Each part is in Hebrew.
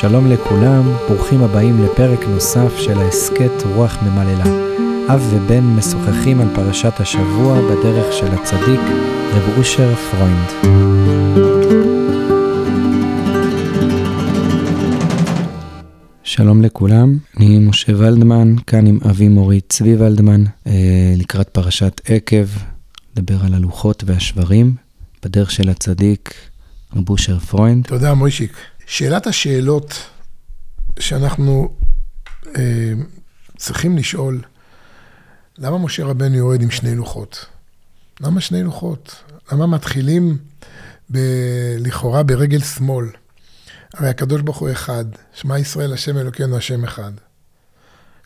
שלום לכולם, ברוכים הבאים לפרק נוסף של ההסכת רוח ממללא. אב ובן משוחחים על פרשת השבוע בדרך של הצדיק, רב אושר פרוינד. שלום לכולם, אני משה ולדמן, כאן עם אבי מורי צבי ולדמן, אה, לקראת פרשת עקב, לדבר על הלוחות והשברים, בדרך של הצדיק, רב אושר פרוינד. תודה, מוישיק. שאלת השאלות שאנחנו אה, צריכים לשאול, למה משה רבנו יורד עם שני לוחות? למה שני לוחות? למה מתחילים ב, לכאורה ברגל שמאל? הרי הקדוש ברוך הוא אחד, שמע ישראל השם אלוקינו השם אחד.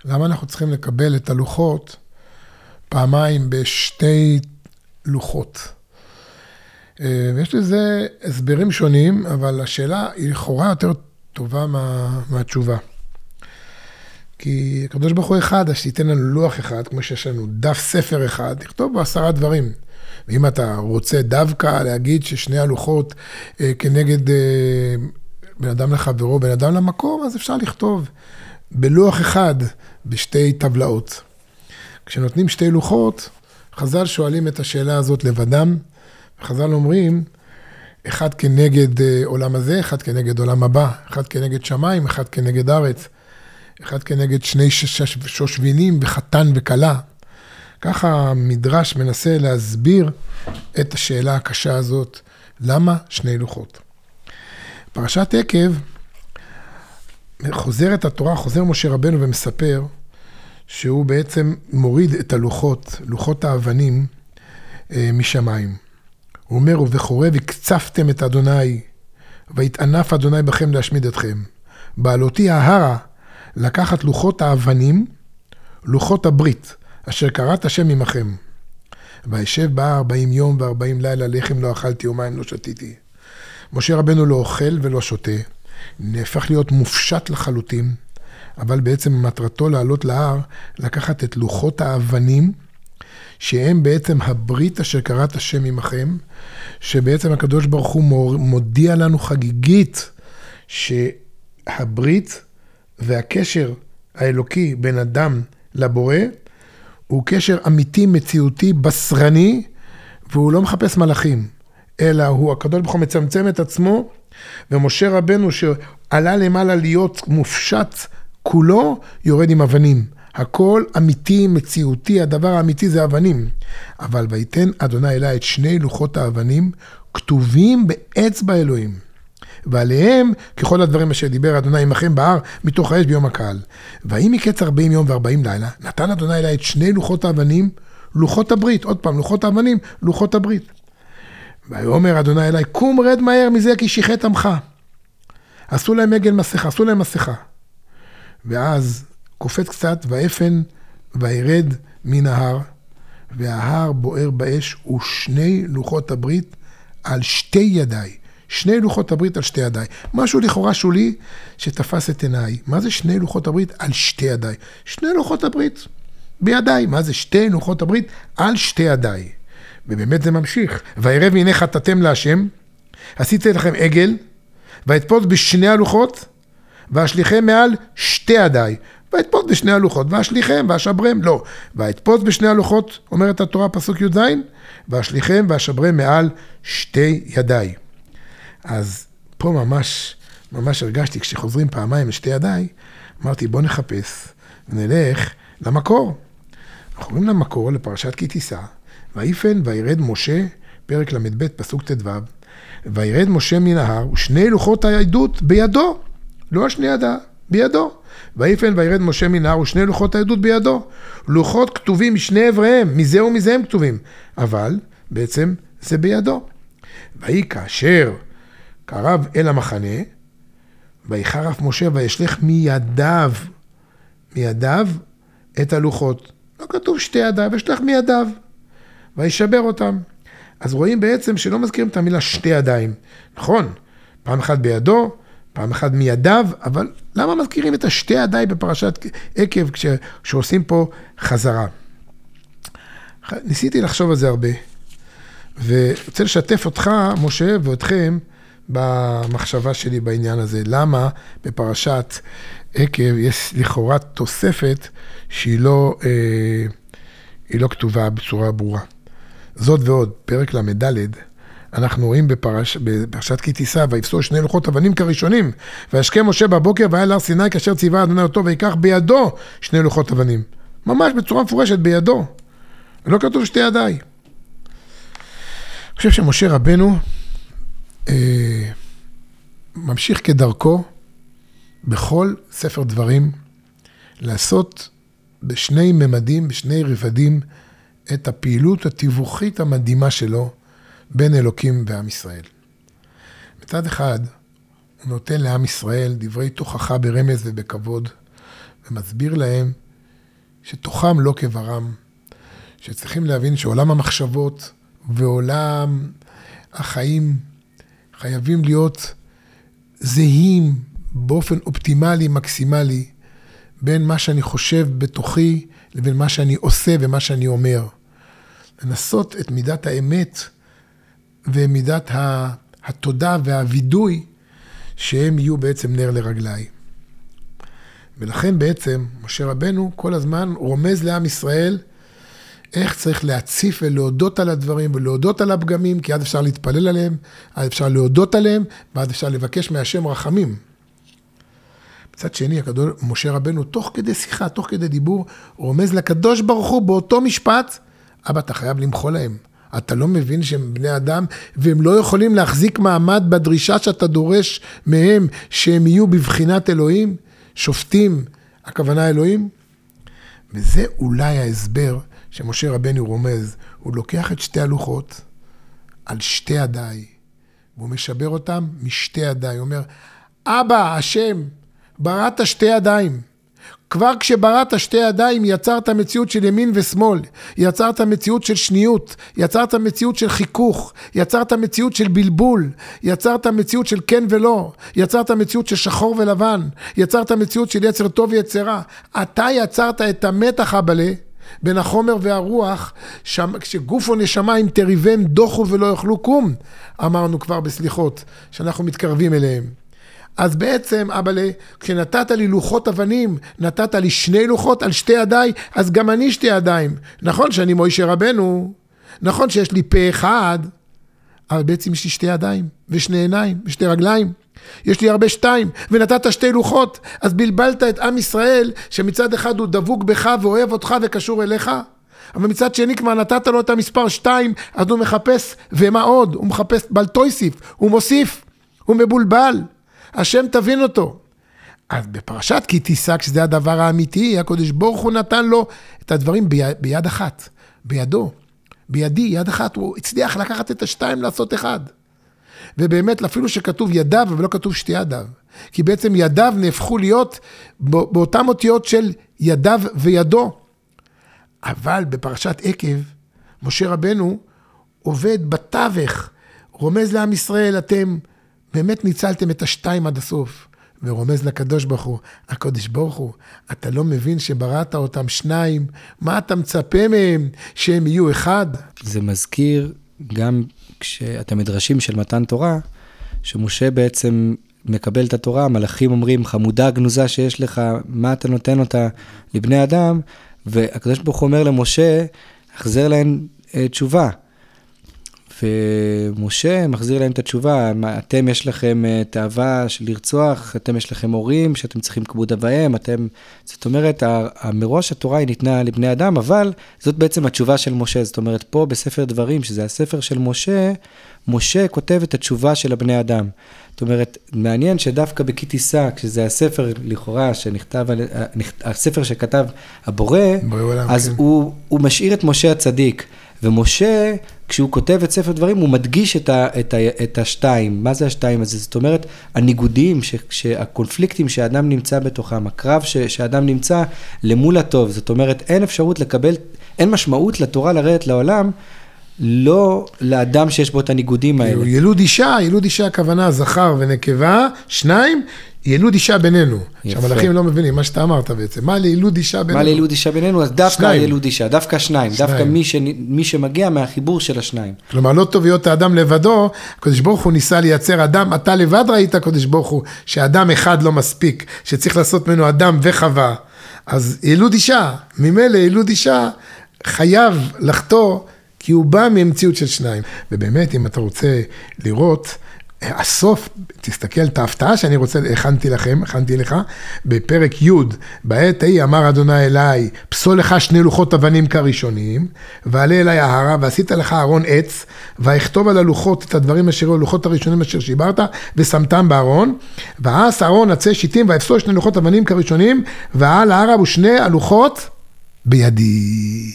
למה אנחנו צריכים לקבל את הלוחות פעמיים בשתי לוחות? אה, ויש לזה הסברים שונים, אבל השאלה היא לכאורה יותר טובה מה, מהתשובה. כי הקדוש ברוך הוא אחד, אז שייתן לנו לוח אחד, כמו שיש לנו דף ספר אחד, לכתוב בו עשרה דברים. ואם אתה רוצה דווקא להגיד ששני הלוחות אה, כנגד אה, בן אדם לחברו, בן אדם למקום, אז אפשר לכתוב בלוח אחד, בשתי טבלאות. כשנותנים שתי לוחות, חז"ל שואלים את השאלה הזאת לבדם, וחז"ל אומרים, אחד כנגד אה, עולם הזה, אחד כנגד עולם הבא, אחד כנגד שמיים, אחד כנגד ארץ, אחד כנגד שני שושבינים וחתן וכלה. ככה המדרש מנסה להסביר את השאלה הקשה הזאת, למה שני לוחות? פרשת עקב, חוזרת התורה, חוזר משה רבנו ומספר שהוא בעצם מוריד את הלוחות, לוחות האבנים, אה, משמיים. הוא אומר, ובחורב הקצפתם את אדוני, ויתענף אדוני בכם להשמיד אתכם. בעלותי ההרה לקחת לוחות האבנים, לוחות הברית, אשר קראת השם עמכם. וישב בה ארבעים יום וארבעים לילה, לחם לא אכלתי ומים לא שתיתי. משה רבנו לא אוכל ולא שותה, נהפך להיות מופשט לחלוטין, אבל בעצם מטרתו לעלות להר, לקחת את לוחות האבנים, שהם בעצם הברית אשר קראת השם עמכם, שבעצם הקדוש ברוך הוא מודיע לנו חגיגית שהברית והקשר האלוקי בין אדם לבורא הוא קשר אמיתי, מציאותי, בשרני, והוא לא מחפש מלאכים, אלא הוא, הקדוש ברוך הוא מצמצם את עצמו, ומשה רבנו שעלה למעלה להיות מופשט כולו, יורד עם אבנים. הכל אמיתי, מציאותי, הדבר האמיתי זה אבנים. אבל ויתן אדוני אלי את שני לוחות האבנים, כתובים באצבע אלוהים. ועליהם, ככל הדברים אשר דיבר אדוני עמכם בהר, מתוך האש ביום הקהל. ויהי מקץ ארבעים יום וארבעים לילה, נתן אדוני אלי את שני לוחות האבנים, לוחות הברית. עוד פעם, לוחות האבנים, לוחות הברית. ויאמר אדוני אלי, קום רד מהר מזה כי שיחת עמך. עשו להם עגל מסכה, עשו להם מסכה. ואז קופץ קצת, ואפן וירד מן ההר, וההר בוער באש, ושני לוחות הברית על שתי ידיי. שני לוחות הברית על שתי ידיי. משהו לכאורה שולי שתפס את עיניי. מה זה שני לוחות הברית על שתי ידיי? שני לוחות הברית בידיי. מה זה שתי לוחות הברית על שתי ידיי? ובאמת זה ממשיך. וירא והנה חטאתם להשם, עשיתי לכם עגל, ואתפוס בשני הלוחות, ואשליכם מעל שתי ידיי. ואתפוס בשני הלוחות, ואשליכם ואשברם, לא. ואתפוס בשני הלוחות, אומרת התורה, פסוק י"ז, ואשליכם ואשברם מעל שתי ידיי. אז פה ממש, ממש הרגשתי, כשחוזרים פעמיים לשתי ידיי, אמרתי, בוא נחפש ונלך למקור. אנחנו עוברים למקור, לפרשת כי תישא, ויפן וירד משה, פרק ל"ב, פסוק ט"ו, וירד משה מן ההר, ושני לוחות העדות בידו, לא על שני ידה, בידו. ויפן וירד משה מן ההר ושני לוחות העדות בידו. לוחות כתובים משני אבריהם, מזה ומזה הם כתובים. אבל בעצם זה בידו. ויהי כאשר קרב אל המחנה, ויחרף משה וישלך מידיו, מידיו את הלוחות. לא כתוב שתי ידיו, ישלך מידיו. וישבר אותם. אז רואים בעצם שלא מזכירים את המילה שתי ידיים. נכון, פעם אחת בידו, פעם אחת מידיו, אבל למה מזכירים את השתי ידיי בפרשת עקב כשעושים פה חזרה? ניסיתי לחשוב על זה הרבה, ורוצה לשתף אותך, משה, ואתכם, במחשבה שלי בעניין הזה. למה בפרשת עקב יש לכאורה תוספת שהיא לא, אה, לא כתובה בצורה ברורה. זאת ועוד, פרק ל"ד, אנחנו רואים בפרש, בפרשת כי תישא, ויפסו שני לוחות אבנים כראשונים, וישקה משה בבוקר והיה להר סיני כאשר ציווה אדוני אותו, ויקח בידו שני לוחות אבנים. ממש בצורה מפורשת, בידו. לא כתוב שתי ידיי. אני חושב שמשה רבנו אה, ממשיך כדרכו בכל ספר דברים לעשות בשני ממדים, בשני רבדים, את הפעילות התיווכית המדהימה שלו בין אלוקים ועם ישראל. מצד אחד, הוא נותן לעם ישראל דברי תוכחה ברמז ובכבוד, ומסביר להם שתוכם לא כברם, שצריכים להבין שעולם המחשבות ועולם החיים חייבים להיות זהים באופן אופטימלי, מקסימלי, בין מה שאני חושב בתוכי לבין מה שאני עושה ומה שאני אומר. לנסות את מידת האמת ומידת התודה והווידוי, שהם יהיו בעצם נר לרגליי. ולכן בעצם משה רבנו כל הזמן רומז לעם ישראל איך צריך להציף ולהודות על הדברים ולהודות על הפגמים, כי אז אפשר להתפלל עליהם, אז אפשר להודות עליהם, ואז אפשר לבקש מהשם רחמים. מצד שני, הקדוש, משה רבנו, תוך כדי שיחה, תוך כדי דיבור, רומז לקדוש ברוך הוא באותו משפט, אבא, אתה חייב למחול להם. אתה לא מבין שהם בני אדם, והם לא יכולים להחזיק מעמד בדרישה שאתה דורש מהם, שהם יהיו בבחינת אלוהים? שופטים, הכוונה אלוהים? וזה אולי ההסבר שמשה רבנו רומז. הוא לוקח את שתי הלוחות על שתי ידיי, והוא משבר אותם משתי ידיי. הוא אומר, אבא, השם, בראת שתי ידיים. כבר כשבראת שתי ידיים יצרת מציאות של ימין ושמאל, יצרת מציאות של שניות, יצרת מציאות של חיכוך, יצרת מציאות של בלבול, יצרת מציאות של כן ולא, יצרת מציאות של שחור ולבן, יצרת מציאות של יצר טוב ויצר רע. אתה יצרת את המתח הבלה בין החומר והרוח, כשגוף או נשמה אם תריבם דוחו ולא יאכלו קום, אמרנו כבר בסליחות, שאנחנו מתקרבים אליהם. אז בעצם, אבאלה, כשנתת לי לוחות אבנים, נתת לי שני לוחות על שתי ידיי, אז גם אני שתי ידיים. נכון שאני מוישה רבנו, נכון שיש לי פה אחד, אבל בעצם יש לי שתי ידיים, ושני עיניים, ושתי רגליים. יש לי הרבה שתיים, ונתת שתי לוחות, אז בלבלת את עם ישראל, שמצד אחד הוא דבוק בך ואוהב אותך וקשור אליך, אבל מצד שני כבר נתת לו את המספר שתיים, אז הוא מחפש, ומה עוד? הוא מחפש בלטויסיף, הוא מוסיף, הוא מבולבל. השם תבין אותו. אז בפרשת כי תישא, כשזה הדבר האמיתי, הקדוש ברוך הוא נתן לו את הדברים ביד, ביד אחת, בידו, בידי, יד אחת, הוא הצליח לקחת את השתיים לעשות אחד. ובאמת, אפילו שכתוב ידיו, אבל לא כתוב שתי ידיו. כי בעצם ידיו נהפכו להיות באותן אותיות של ידיו וידו. אבל בפרשת עקב, משה רבנו עובד בתווך, רומז לעם ישראל, אתם באמת ניצלתם את השתיים עד הסוף. ורומז לקדוש ברוך הוא, הקדוש ברוך הוא, אתה לא מבין שבראת אותם שניים, מה אתה מצפה מהם, שהם יהיו אחד? זה מזכיר גם כשאתה מדרשים של מתן תורה, שמשה בעצם מקבל את התורה, המלאכים אומרים, חמודה גנוזה שיש לך, מה אתה נותן אותה לבני אדם? והקדוש ברוך הוא אומר למשה, החזר להם אה, תשובה. ומשה מחזיר להם את התשובה, אתם יש לכם אה, תאווה של לרצוח, אתם יש לכם הורים שאתם צריכים כבוד אב ואם, אתם... זאת אומרת, מראש התורה היא ניתנה לבני אדם, אבל זאת בעצם התשובה של משה. זאת אומרת, פה בספר דברים, שזה הספר של משה, משה כותב את התשובה של הבני אדם. זאת אומרת, מעניין שדווקא בכי תישא, כשזה הספר לכאורה שנכתב, אה, הספר שכתב הבורא, אז כן. הוא, הוא משאיר את משה הצדיק. ומשה, כשהוא כותב את ספר דברים, הוא מדגיש את, ה, את, ה, את השתיים. מה זה השתיים הזה? זאת אומרת, הניגודים, ש, שהקונפליקטים שאדם נמצא בתוכם, הקרב ש, שאדם נמצא למול הטוב. זאת אומרת, אין אפשרות לקבל, אין משמעות לתורה לרדת לעולם לא לאדם שיש בו את הניגודים האלה. ילוד אישה, ילוד אישה הכוונה זכר ונקבה, שניים, ילוד אישה בינינו. שהמלאכים לא מבינים מה שאתה אמרת בעצם. מה לילוד אישה בינינו? מה לילוד אישה בינינו? אז דווקא שניים. ילוד אישה, דווקא שניים, שניים. דווקא מי, ש... מי שמגיע מהחיבור של השניים. כלומר, לא טוב להיות האדם לבדו, הקדוש ברוך הוא ניסה לייצר אדם, אתה לבד ראית, הקדוש ברוך הוא, שאדם אחד לא מספיק, שצריך לעשות ממנו אדם וחווה. אז ילוד אישה, ממילא ילוד אישה חייב לחטוא, כי הוא בא ממציאות של שניים. ובאמת, אם אתה רוצה לראות, הסוף, תסתכל את ההפתעה שאני רוצה, הכנתי לכם, הכנתי לך, בפרק י', בעת ההיא אמר אדוני אליי, פסול לך שני לוחות אבנים כראשונים, ועלה אליי ההרה, ועשית לך ארון עץ, ואכתוב על הלוחות את הדברים אשר היו הלוחות הראשונים אשר שיברת, ושמתם בארון, ועש אהרון עצי שיטים, ויפסול שני לוחות אבנים כראשונים, ועל ההרה ושני הלוחות בידי.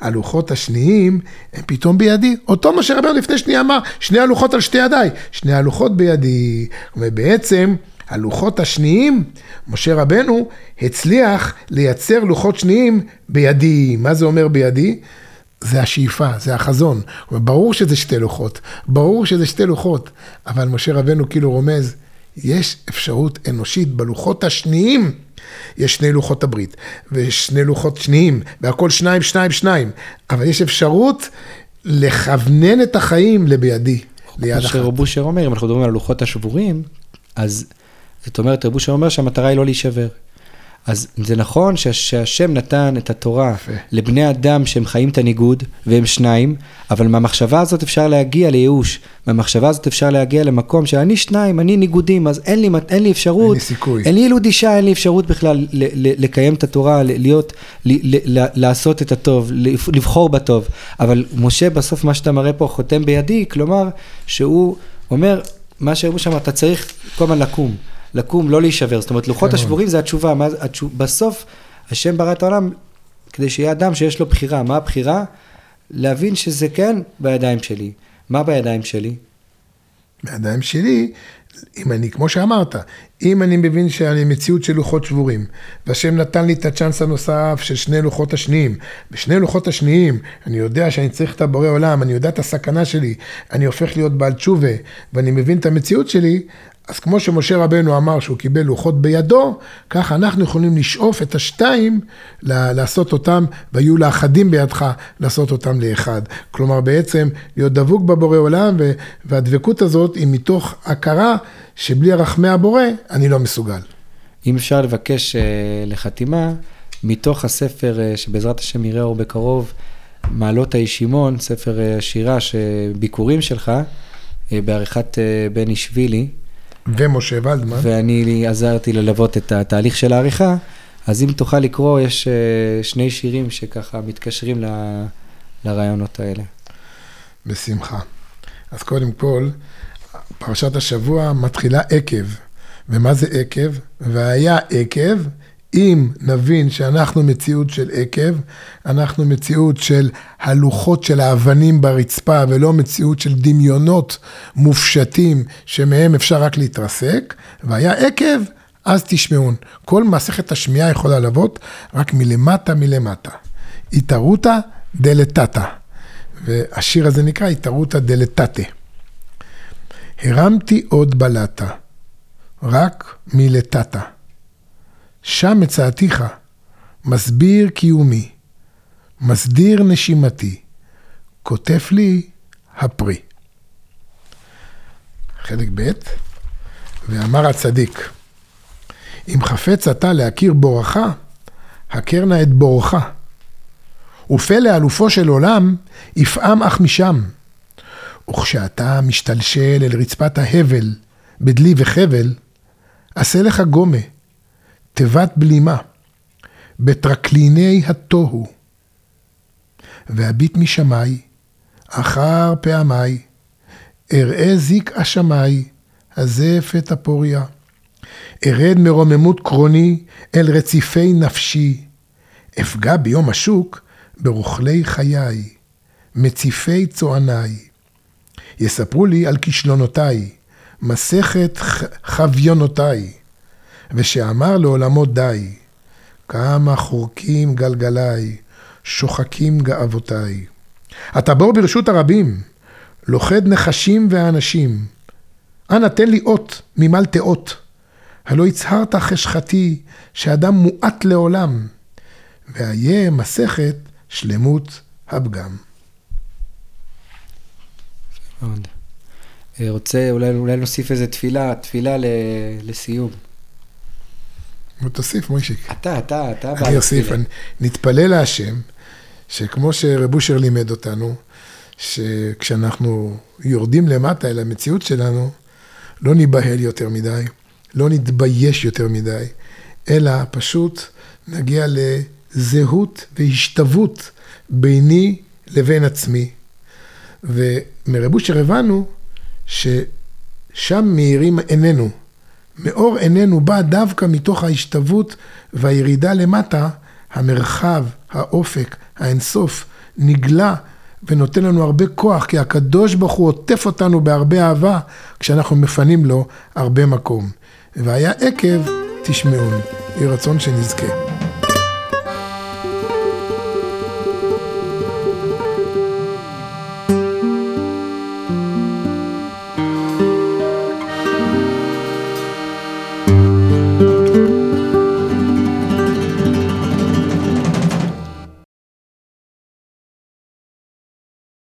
הלוחות השניים הם פתאום בידי. אותו משה רבנו לפני שנייה אמר, שני הלוחות על שתי ידיי, שני הלוחות בידי. ובעצם הלוחות השניים, משה רבנו הצליח לייצר לוחות שניים בידי. מה זה אומר בידי? זה השאיפה, זה החזון. ברור שזה שתי לוחות, ברור שזה שתי לוחות, אבל משה רבנו כאילו רומז, יש אפשרות אנושית בלוחות השניים. יש שני לוחות הברית, ושני לוחות שניים, והכל שניים, שניים, שניים. אבל יש אפשרות לכוונן את החיים לבידי, ליד כמו אחת. שרב אושר אומר, אם אנחנו מדברים על הלוחות השבורים, אז זאת אומרת, רב אושר אומר שהמטרה היא לא להישבר. אז זה נכון שה- שהשם נתן את התורה יפה. לבני אדם שהם חיים את הניגוד, והם שניים, אבל מהמחשבה הזאת אפשר להגיע לייאוש. מהמחשבה הזאת אפשר להגיע למקום שאני שניים, אני ניגודים, אז אין לי, אין לי אפשרות. אין לי סיכוי. אין לי ילוד אישה, אין לי אפשרות בכלל ל- ל- לקיים את התורה, ל- להיות, ל- ל- ל- לעשות את הטוב, לבח- לבחור בטוב. אבל משה, בסוף מה שאתה מראה פה חותם בידי, כלומר, שהוא אומר, מה שהראו שם, אתה צריך כל הזמן לקום. לקום, לא להישבר. זאת אומרת, לוחות כן. השבורים זה התשובה. מה, התשוב, בסוף, השם ברא את העולם כדי שיהיה אדם שיש לו בחירה. מה הבחירה? להבין שזה כן בידיים שלי. מה בידיים שלי? בידיים שלי, אם אני, כמו שאמרת, אם אני מבין שאני מציאות של לוחות שבורים, והשם נתן לי את הצ'אנס הנוסף של שני לוחות השניים, ושני לוחות השניים, אני יודע שאני צריך את הבורא עולם, אני יודע את הסכנה שלי, אני הופך להיות בעל תשובה, ואני מבין את המציאות שלי, אז כמו שמשה רבנו אמר שהוא קיבל לוחות בידו, כך אנחנו יכולים לשאוף את השתיים, לעשות אותם, והיו לאחדים בידך, לעשות אותם לאחד. כלומר, בעצם להיות דבוק בבורא עולם, והדבקות הזאת היא מתוך הכרה שבלי הרחמי הבורא, אני לא מסוגל. אם אפשר לבקש אה, לחתימה, מתוך הספר אה, שבעזרת השם יראה אור בקרוב, מעלות הישימון, ספר אה, שירה, ביקורים שלך, אה, בעריכת אה, בני שבילי, ומשה ולדמן, ואני עזרתי ללוות את התהליך של העריכה, אז אם תוכל לקרוא, יש אה, שני שירים שככה מתקשרים ל- לרעיונות האלה. בשמחה. אז קודם כל, פרשת השבוע מתחילה עקב. ומה זה עקב? והיה עקב, אם נבין שאנחנו מציאות של עקב, אנחנו מציאות של הלוחות של האבנים ברצפה, ולא מציאות של דמיונות מופשטים שמהם אפשר רק להתרסק, והיה עקב, אז תשמעון. כל מסכת השמיעה יכולה לבוא רק מלמטה מלמטה. התערותא דלתתא. והשיר הזה נקרא התערותא דלתתא. הרמתי עוד בלטה, רק מלטתה. שם מצאתיך, מסביר קיומי, מסדיר נשימתי, כותב לי הפרי. חלק ב', ואמר הצדיק, אם חפץ אתה להכיר בורך, הכר נא את בורך. ופלא אלופו של עולם, יפעם אך משם. וכשאתה משתלשל אל רצפת ההבל, בדלי וחבל, עשה לך גומה, תיבת בלימה, בטרקליני התוהו. והביט משמי, אחר פעמי, אראה זיק השמי, הזף את הפוריה. ארד מרוממות קרוני אל רציפי נפשי, אפגע ביום השוק ברוכלי חיי, מציפי צועניי. יספרו לי על כישלונותיי, מסכת חביונותיי, ושאמר לעולמו די, כמה חורקים גלגליי, שוחקים גאוותיי. אתה בור ברשות הרבים, לוכד נחשים ואנשים. אנא תן לי אות ממל תאות. הלא הצהרת חשכתי, שאדם מועט לעולם. ואיה מסכת שלמות הפגם. אה, רוצה, אולי, אולי נוסיף איזה תפילה, תפילה לסיום. תוסיף, מוישיק. אתה, אתה, אתה. אני אוסיף, נתפלל להשם, שכמו שרב אושר לימד אותנו, שכשאנחנו יורדים למטה אל המציאות שלנו, לא ניבהל יותר מדי, לא נתבייש יותר מדי, אלא פשוט נגיע לזהות והשתוות ביני לבין עצמי. ומרב אושר הבנו ששם מאירים עינינו. מאור עינינו בא דווקא מתוך ההשתוות והירידה למטה, המרחב, האופק, האינסוף, נגלה ונותן לנו הרבה כוח, כי הקדוש ברוך הוא עוטף אותנו בהרבה אהבה, כשאנחנו מפנים לו הרבה מקום. והיה עקב, תשמעון. יהי רצון שנזכה.